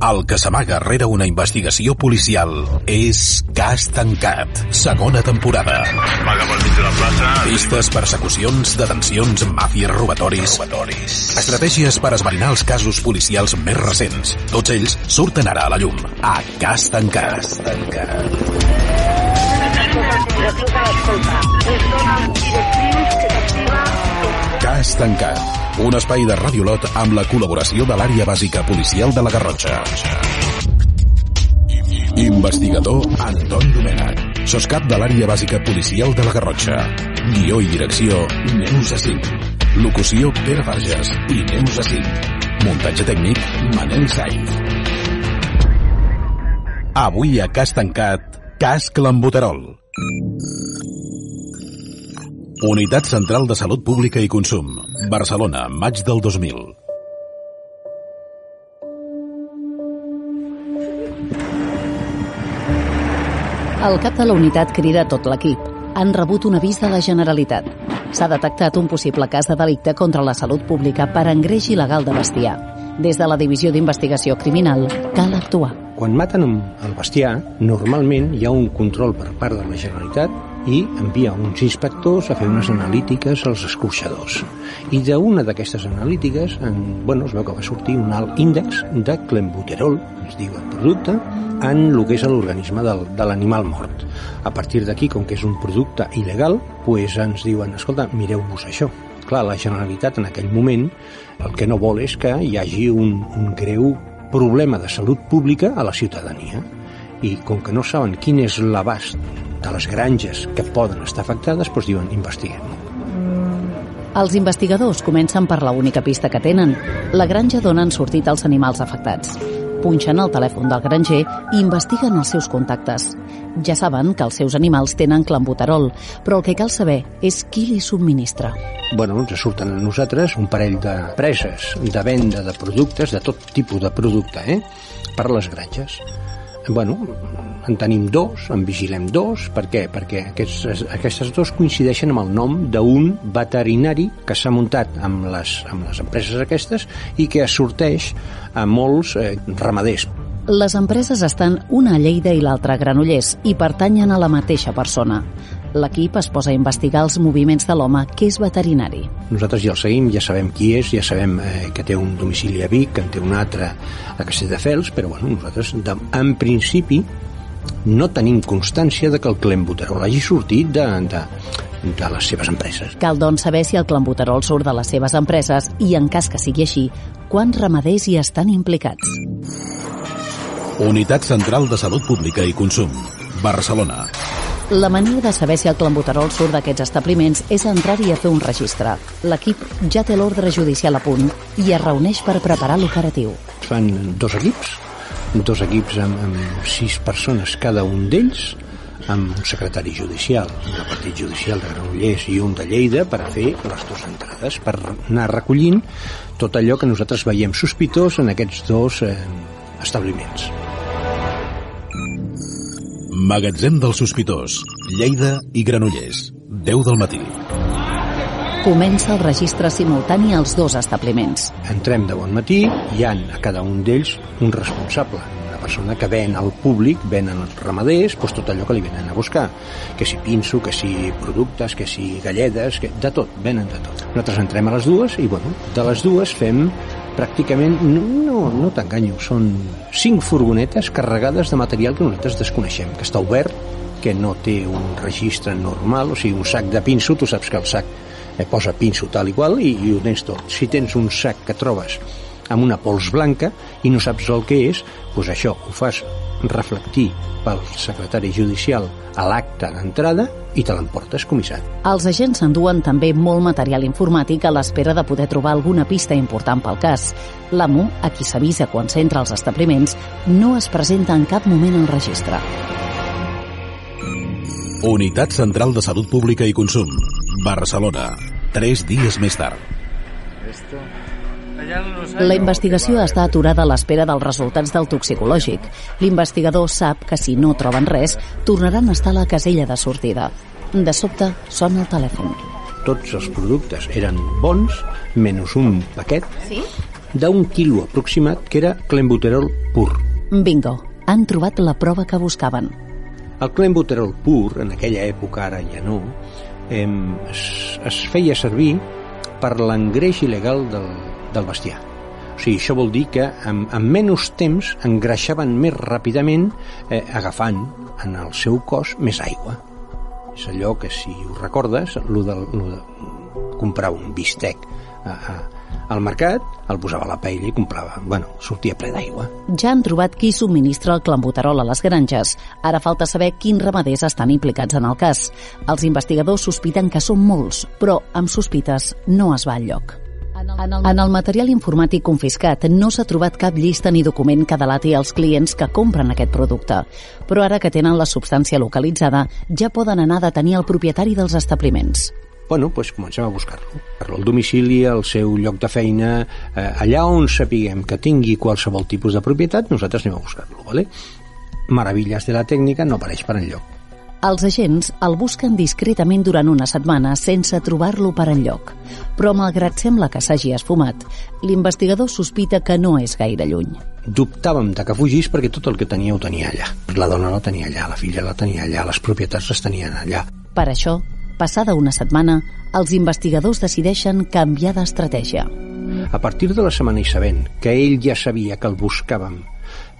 el que s'amaga rere una investigació policial és Cas Tancat, segona temporada. Vaga pel mig de la plaça. Pistes, persecucions, detencions, màfies, robatoris... Robatoris. Estratègies per esbrinar els casos policials més recents. Tots ells surten ara a la llum. A Cas Tancat. Cas Tancat. Cas Tancat. Un espai de Radiolot amb la col·laboració de l'àrea bàsica policial de la Garrotxa. Investigador Antoni Domènech. Soscap de l'àrea bàsica policial de la Garrotxa. Guió i direcció Neus Assim. Locució Pere Farges i Neus Assim. Muntatge tècnic Manel Sainz. Avui a Cas Tancat, Cas Clambuterol. Unitat Central de Salut Pública i Consum. Barcelona, maig del 2000. El cap de la unitat crida tot l'equip. Han rebut un avís de la Generalitat. S'ha detectat un possible cas de delicte contra la salut pública per engreix il·legal de bestiar. Des de la Divisió d'Investigació Criminal cal actuar. Quan maten el bestiar, normalment hi ha un control per part de la Generalitat i envia uns inspectors a fer unes analítiques als escorxadors. I d'una d'aquestes analítiques en, bueno, es veu que va sortir un alt índex de clenbuterol, es diu el producte, en el que és l'organisme de l'animal mort. A partir d'aquí, com que és un producte il·legal, pues ens diuen, escolta, mireu-vos això. Clar, la Generalitat en aquell moment el que no vol és que hi hagi un, un greu problema de salut pública a la ciutadania i com que no saben quin és l'abast de les granges que poden estar afectades, doncs diuen, investiguem. Els investigadors comencen per la única pista que tenen, la granja d'on han sortit els animals afectats. Punxen el telèfon del granger i investiguen els seus contactes. Ja saben que els seus animals tenen clambuterol, però el que cal saber és qui li subministra. Bueno, ens surten a nosaltres un parell de preses de venda de productes, de tot tipus de producte, eh? per les granges. Bueno, en tenim dos, en vigilem dos, per què? Perquè aquests, aquestes dos coincideixen amb el nom d'un veterinari que s'ha muntat amb les, amb les empreses aquestes i que sorteix a molts eh, ramaders. Les empreses estan una a Lleida i l'altra a Granollers i pertanyen a la mateixa persona. L'equip es posa a investigar els moviments de l'home que és veterinari. Nosaltres ja el seguim, ja sabem qui és, ja sabem eh, que té un domicili a Vic, que en té un altre a Castelldefels, però bueno, nosaltres de, en principi no tenim constància de que el clenbuterol hagi sortit de, de, de les seves empreses. Cal, doncs, saber si el clenbuterol surt de les seves empreses i, en cas que sigui així, quants ramaders hi estan implicats. Unitat Central de Salut Pública i Consum. Barcelona. La manera de saber si el clenbuterol surt d'aquests establiments és entrar-hi a fer un registre. L'equip ja té l'ordre judicial a punt i es reuneix per preparar l'operatiu. Fan dos equips, dos equips amb, amb sis persones cada un d'ells, amb un secretari judicial del Partit Judicial de Granollers i un de Lleida per a fer les dues entrades, per anar recollint tot allò que nosaltres veiem sospitós en aquests dos eh, establiments. Magatzem del sospitós. Lleida i Granollers. 10 del matí. Comença el registre simultani als dos establiments. Entrem de bon matí, hi han a cada un d'ells un responsable, una persona que ven al públic, venen els ramaders, doncs tot allò que li venen a buscar. Que si pinso, que si productes, que si galledes, que de tot, venen de tot. Nosaltres entrem a les dues i, bueno, de les dues fem pràcticament, no, no, no t'enganyo, són cinc furgonetes carregades de material que nosaltres desconeixem, que està obert, que no té un registre normal, o sigui, un sac de pinso, tu saps que el sac eh, posa pinso tal i qual i, i ho tens tot. Si tens un sac que trobes amb una pols blanca i no saps el que és, doncs això ho fas reflectir pel secretari judicial a l'acte d'entrada i te l'emportes comissat. Els agents s'enduen també molt material informàtic a l'espera de poder trobar alguna pista important pel cas. L'amo, a qui s'avisa quan s'entra als establiments, no es presenta en cap moment al registre. Unitat Central de Salut Pública i Consum. Barcelona. Tres dies més tard. La investigació està aturada a l'espera dels resultats del toxicològic. L'investigador sap que si no troben res, tornaran a estar a la casella de sortida. De sobte, sona el telèfon. Tots els productes eren bons, menys un paquet Sí? d'un quilo aproximat que era clenbuterol pur. Bingo, han trobat la prova que buscaven. El clenbuterol pur, en aquella època, ara ja no, em, es, es feia servir per l'engreix il·legal del, del bestiar. O sigui, això vol dir que en, en menys temps engreixaven més ràpidament eh, agafant en el seu cos més aigua. És allò que, si ho recordes, lo de, lo de comprar un bistec a, a, al mercat, el posava a la paella i comprava, bueno, sortia ple d'aigua. Ja han trobat qui subministra el clenbuterol a les granges. Ara falta saber quins ramaders estan implicats en el cas. Els investigadors sospiten que són molts, però amb sospites no es va al lloc. En el material informàtic confiscat no s'ha trobat cap llista ni document que delati els clients que compren aquest producte. Però ara que tenen la substància localitzada, ja poden anar a detenir el propietari dels establiments. Bueno, doncs comencem a buscar-lo. El domicili, el seu lloc de feina, eh, allà on sapiguem que tingui qualsevol tipus de propietat, nosaltres anem a buscar-lo, ¿vale? Meravilles de la tècnica no apareix per enlloc. Els agents el busquen discretament durant una setmana sense trobar-lo per enlloc. Però malgrat sembla que s'hagi esfumat, l'investigador sospita que no és gaire lluny. Dubtàvem de que fugís perquè tot el que tenia ho tenia allà. La dona la tenia allà, la filla la tenia allà, les propietats les tenien allà. Per això, passada una setmana, els investigadors decideixen canviar d'estratègia. A partir de la setmana i sabent que ell ja sabia que el buscàvem,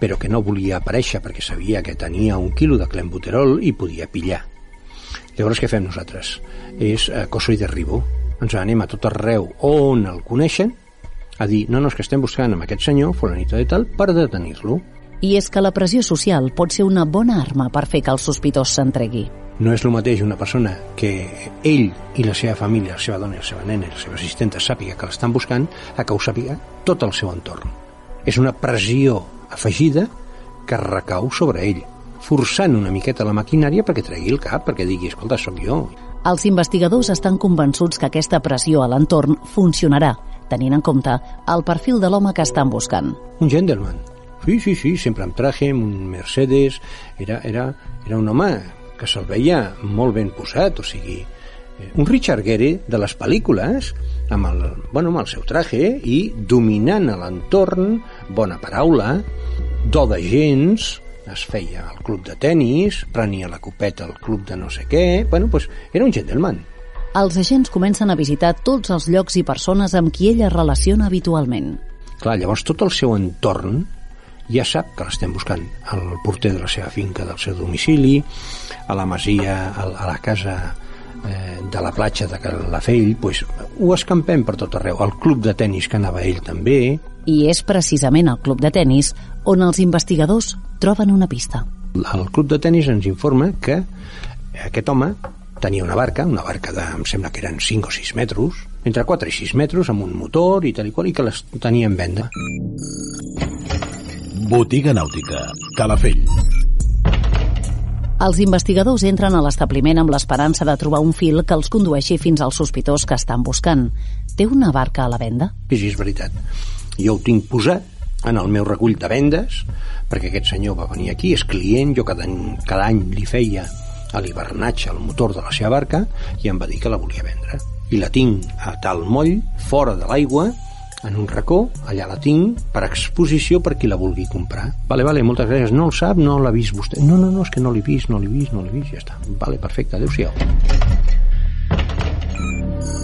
però que no volia aparèixer perquè sabia que tenia un quilo de clenbuterol i podia pillar. Llavors què fem nosaltres? És eh, coso i derribo. Ens anem a tot arreu on el coneixen a dir, no, no, és que estem buscant amb aquest senyor, fulanito de tal, per detenir-lo. I és que la pressió social pot ser una bona arma per fer que el sospitós s'entregui. No és el mateix una persona que ell i la seva família, la seva dona i la seva nena i la seva assistenta sàpiga que l'estan buscant a que ho sàpiga tot el seu entorn. És una pressió afegida que recau sobre ell, forçant una miqueta la maquinària perquè tregui el cap, perquè digui, escolta, sóc jo. Els investigadors estan convençuts que aquesta pressió a l'entorn funcionarà, tenint en compte el perfil de l'home que estan buscant. Un gentleman. Sí, sí, sí, sempre amb traje, amb un Mercedes. Era, era, era un home que se'l veia molt ben posat, o sigui, eh, un Richard Gere de les pel·lícules, amb el, bueno, amb el seu traje i dominant l'entorn, bona paraula, do de gens, es feia al club de tennis, prenia la copeta al club de no sé què, bueno, pues era un gentleman. Els agents comencen a visitar tots els llocs i persones amb qui ella es relaciona habitualment. Clar, llavors tot el seu entorn ja sap que l'estem buscant al porter de la seva finca, del seu domicili, a la masia, a la casa eh, de la platja de Calafell, pues, ho escampem per tot arreu. El club de tennis que anava ell també, I és precisament al club de tennis on els investigadors troben una pista. el club de tennis ens informa que aquest home tenia una barca, una barca de, em sembla que eren 5 o 6 metres, entre 4 i 6 metres, amb un motor i tal i qual, i que les tenia en venda. Botiga nàutica. Calafell. Els investigadors entren a l'establiment amb l'esperança de trobar un fil que els condueixi fins al sospitós que estan buscant. Té una barca a la venda? I sí, és veritat. Jo ho tinc posat en el meu recull de vendes, perquè aquest senyor va venir aquí, és client, jo cada cada any li feia a l'hivernatge el motor de la seva barca i em va dir que la volia vendre. I la tinc a tal moll, fora de l'aigua, en un racó, allà la tinc per exposició per qui la vulgui comprar. Vale, vale, moltes gràcies. No el sap, no l'ha vist vostè. No, no, no, és que no l'he vist, no l'he vist, no l'he vist, ja està. Vale, perfecte, adéu-siau.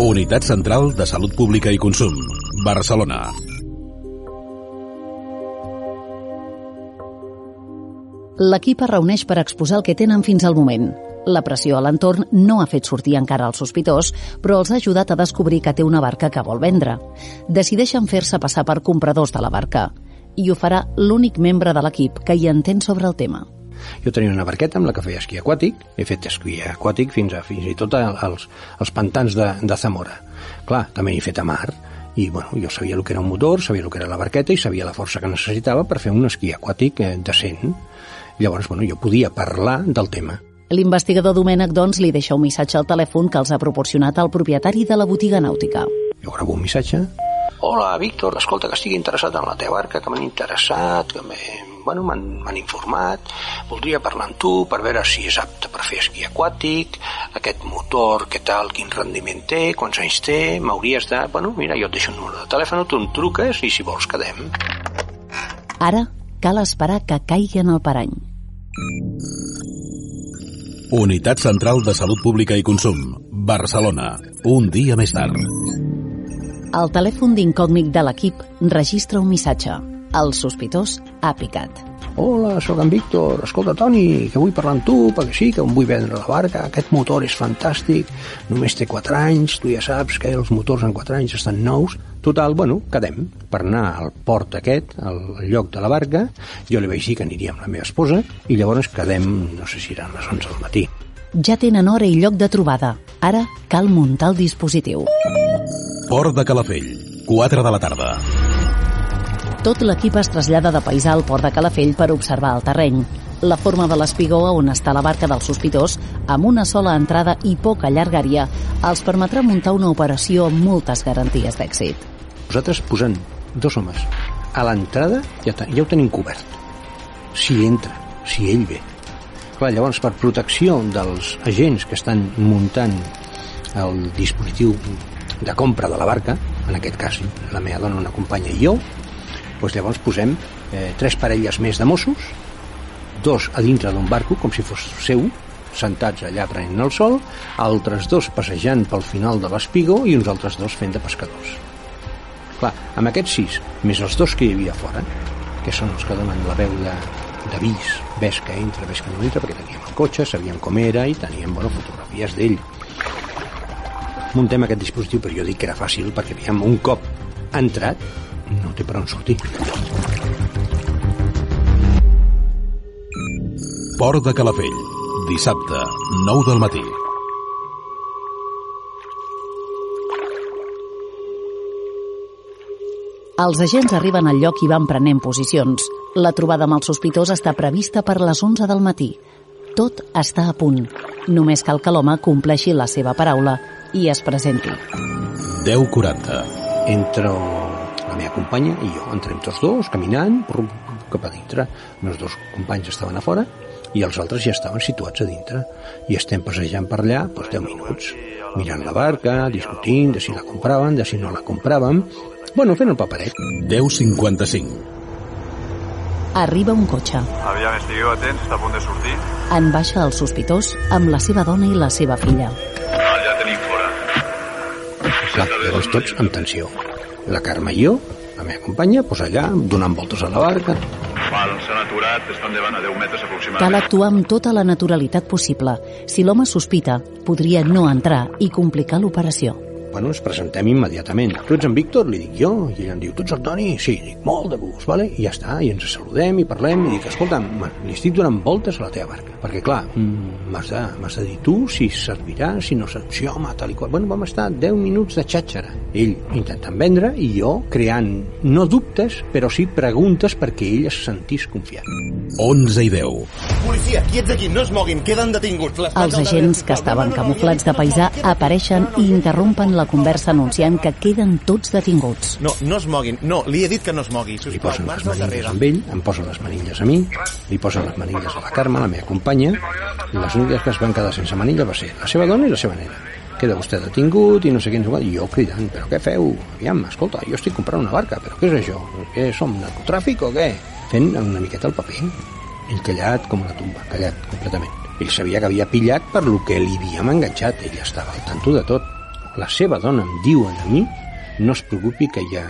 Unitat Central de Salut Pública i Consum. Barcelona. L'equip es reuneix per exposar el que tenen fins al moment. La pressió a l'entorn no ha fet sortir encara el sospitós, però els ha ajudat a descobrir que té una barca que vol vendre. Decideixen fer-se passar per compradors de la barca. I ho farà l'únic membre de l'equip que hi entén sobre el tema. Jo tenia una barqueta amb la que feia esquí aquàtic, he fet esquí aquàtic fins a fins i tot als, als pantans de, de Zamora. Clar, també he fet a mar, i bueno, jo sabia el que era un motor, sabia el que era la barqueta i sabia la força que necessitava per fer un esquí aquàtic eh, decent. Llavors, bueno, jo podia parlar del tema. L'investigador Domènec, doncs, li deixa un missatge al telèfon que els ha proporcionat el propietari de la botiga nàutica. Jo gravo un missatge, hola, Víctor, escolta, que estic interessat en la teva barca, que m'han interessat, que m'he- bueno, m'han m'han informat, voldria parlar amb tu per veure si és apte per fer esquí aquàtic, aquest motor, què tal, quin rendiment té, quants anys té, m'hauries de... Bueno, mira, jo et deixo un número de telèfon, tu em truques i si vols quedem. Ara cal esperar que caigui en el parany. Unitat Central de Salut Pública i Consum. Barcelona. Un dia més tard. El telèfon d'incògnit de l'equip registra un missatge. El sospitós ha picat. Hola, sóc en Víctor. Escolta, Toni, que vull parlar amb tu, perquè sí, que em vull vendre la barca. Aquest motor és fantàstic, només té 4 anys, tu ja saps que els motors en 4 anys estan nous. Total, bueno, quedem per anar al port aquest, al lloc de la barca. Jo li vaig dir que aniria amb la meva esposa i llavors quedem, no sé si eren les 11 del matí. Ja tenen hora i lloc de trobada. Ara cal muntar el dispositiu. Port de Calafell. 4 de la tarda. Tot l'equip es trasllada de paisà al port de Calafell per observar el terreny. La forma de l'espigó on està la barca del sospitós, amb una sola entrada i poca llargària, els permetrà muntar una operació amb moltes garanties d'èxit. Nosaltres posant dos homes a l'entrada ja, ja ho tenim cobert. Si entra, si ell ve. Clar, llavors, per protecció dels agents que estan muntant el dispositiu de compra de la barca, en aquest cas la meva dona, una companya i jo, doncs llavors posem eh, tres parelles més de Mossos, dos a dintre d'un barco, com si fos seu, sentats allà prenent el sol, altres dos passejant pel final de l'espigó i uns altres dos fent de pescadors. Clar, amb aquests sis, més els dos que hi havia fora, que són els que donen la veu de d'avís, ves que entra, ves que no entra, perquè teníem el cotxe, sabíem com era i teníem bueno, fotografies d'ell. Muntem aquest dispositiu, però jo dic que era fàcil perquè aviam, un cop entrat no té per on sortir. Port de Calafell. Dissabte, 9 del matí. Els agents arriben al lloc i van prenent posicions. La trobada amb el sospitós està prevista per les 11 del matí. Tot està a punt. Només cal que l'home compleixi la seva paraula i es presenti. 10.40. Entro meva companya i jo, entrem tots dos, caminant, brum, cap a dintre. Els meus dos companys estaven a fora i els altres ja estaven situats a dintre. I estem passejant per allà doncs, 10 minuts, mirant la barca, discutint de si la compraven, de si no la compràvem, bueno, fent el paperet. 10.55. Arriba un cotxe. Aviam, estigueu atents, està a punt de sortir. En baixa el sospitós amb la seva dona i la seva filla. Val, ja tenim fora. Clar, llavors tots amb tensió. La Carme i jo, la meva companya, doncs allà, donant voltes a la barca. Val, s'han aturat, estan davant a 10 metres Cal aproximadament. actuar amb tota la naturalitat possible. Si l'home sospita, podria no entrar i complicar l'operació. Bueno, ens presentem immediatament. Tu ets en Víctor? Li dic jo. I ell em diu, tu ets el Toni? Sí, dic, molt de gust, vale? I ja està, i ens saludem i parlem i dic, escolta, li estic donant voltes a la teva barca. Perquè, clar, mm, m'has de, de dir tu si servirà, si no servirà, sí, home, tal i qual. Bueno, vam estar 10 minuts de xatxara. Ell intentant vendre i jo creant, no dubtes, però sí preguntes perquè ell es sentís confiat. 11 i 10. Policia, quiets aquí, no es moguin, queden detinguts. Les Els agents que estaven camuflats de paisà apareixen i interrompen la conversa anunciant que queden tots detinguts. No, no es moguin. No, li he dit que no es mogui. Li Sisplau, posen les manilles amb ell, em posen les manilles a mi, li posen les manilles a la Carme, la meva companya, i les úniques que es van quedar sense manilles va ser la seva dona i la seva nena. Queda vostè detingut i no sé què, no sé què, i jo cridant, però què feu? Aviam, escolta, jo estic comprant una barca, però què és això? Què som, narcotràfic o què? Fent una miqueta el paper. Ell callat com una tumba, callat completament. Ell sabia que havia pillat per lo que li havíem enganxat, ell estava al tanto de tot. La seva dona em diuen a mi, no es preocupi que ja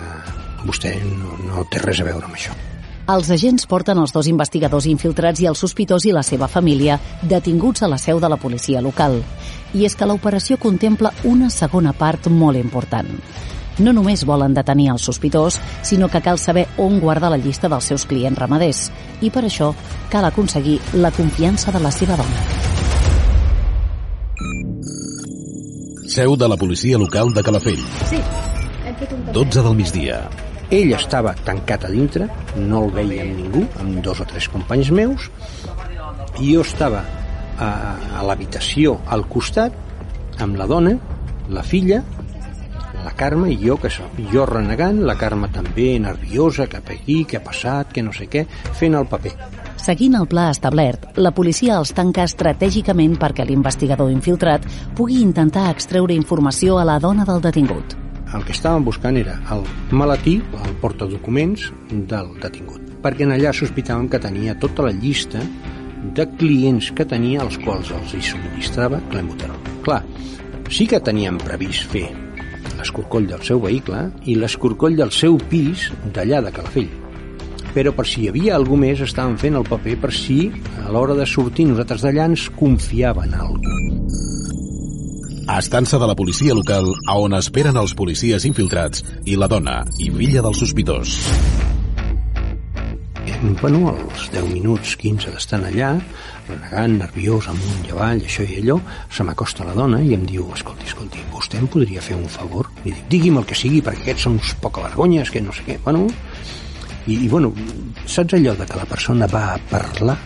vostè no, no té res a veure amb això. Els agents porten els dos investigadors infiltrats i el sospitós i la seva família detinguts a la seu de la policia local. I és que l'operació contempla una segona part molt important. No només volen detenir el sospitós, sinó que cal saber on guarda la llista dels seus clients ramaders. I per això cal aconseguir la confiança de la seva dona. Seu de la policia local de Calafell. Sí, hem fet un 12 del migdia. Ell estava tancat a dintre, no el veia amb ningú, amb dos o tres companys meus, i jo estava a, a l'habitació al costat, amb la dona, la filla, la Carme i jo, que jo renegant, la Carme també nerviosa, cap aquí, què ha passat, que no sé què, fent el paper. Seguint el pla establert, la policia els tanca estratègicament perquè l'investigador infiltrat pugui intentar extreure informació a la dona del detingut. El que estàvem buscant era el maletí, el portadocuments del detingut, perquè en allà sospitàvem que tenia tota la llista de clients que tenia als quals els hi subministrava Clenbuterol. Clar, sí que teníem previst fer l'escorcoll del seu vehicle i l'escorcoll del seu pis d'allà de Calafell. Però per si hi havia algú més estàvem fent el paper per si a l'hora de sortir nosaltres d'allà ens confiaven en algú. Estança de la policia local a on esperen els policies infiltrats i la dona i filla del sospitós. Bueno, als 10 minuts, 15 d'estar allà, renegant, nerviós, amunt i avall, això i allò, se m'acosta la dona i em diu, escolti, escolti, vostè em podria fer un favor? Li dic, digui'm el que sigui, perquè aquests són uns poca vergonyes, que no sé què. Bueno, i, i bueno, saps allò de que la persona va a parlar,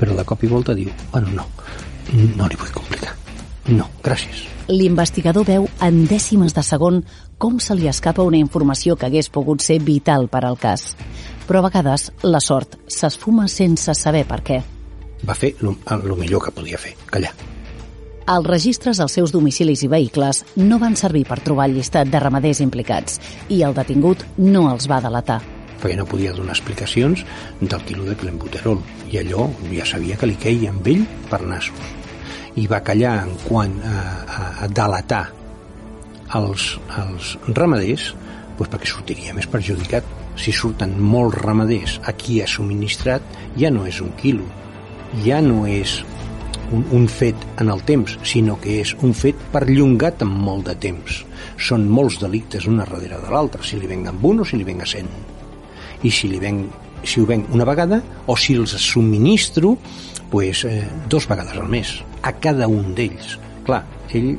però de cop i volta diu, bueno, no, no li vull complicar. No, gràcies. L'investigador veu en dècimes de segon com se li escapa una informació que hagués pogut ser vital per al cas. Però a vegades la sort s'esfuma sense saber per què. Va fer el millor que podia fer, callar. Els registres als seus domicilis i vehicles no van servir per trobar el llistat de ramaders implicats i el detingut no els va delatar perquè no podia donar explicacions del quilo de clenbuterol i allò ja sabia que li queia amb ell per nassos i va callar en quant a, a, a delatar els, els ramaders doncs perquè sortiria més perjudicat si surten molts ramaders a qui ha subministrat ja no és un quilo ja no és un, un fet en el temps, sinó que és un fet perllongat en molt de temps. Són molts delictes una darrere de l'altra, si li venga amb un o si li venga cent. I si, li ven, si ho venc una vegada o si els subministro pues, eh, dos vegades al mes, a cada un d'ells. Clar, ell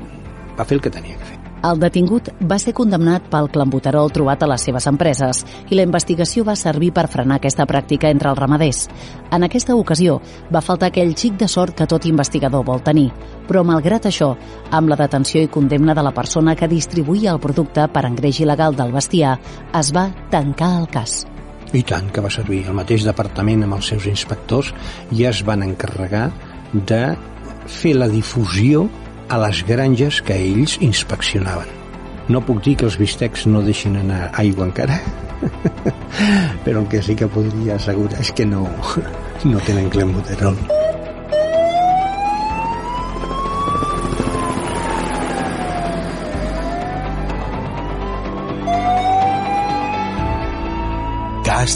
va fer el que tenia que fer. El detingut va ser condemnat pel clambuterol trobat a les seves empreses i la investigació va servir per frenar aquesta pràctica entre els ramaders. En aquesta ocasió va faltar aquell xic de sort que tot investigador vol tenir, però malgrat això, amb la detenció i condemna de la persona que distribuïa el producte per engreix il·legal del bestiar, es va tancar el cas. I tant que va servir. El mateix departament amb els seus inspectors ja es van encarregar de fer la difusió a les granges que ells inspeccionaven. No puc dir que els bistecs no deixin anar aigua encara, però el que sí que podria assegurar és que no, no tenen clenbuterol.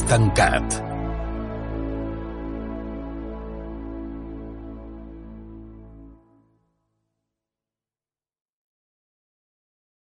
Tancat.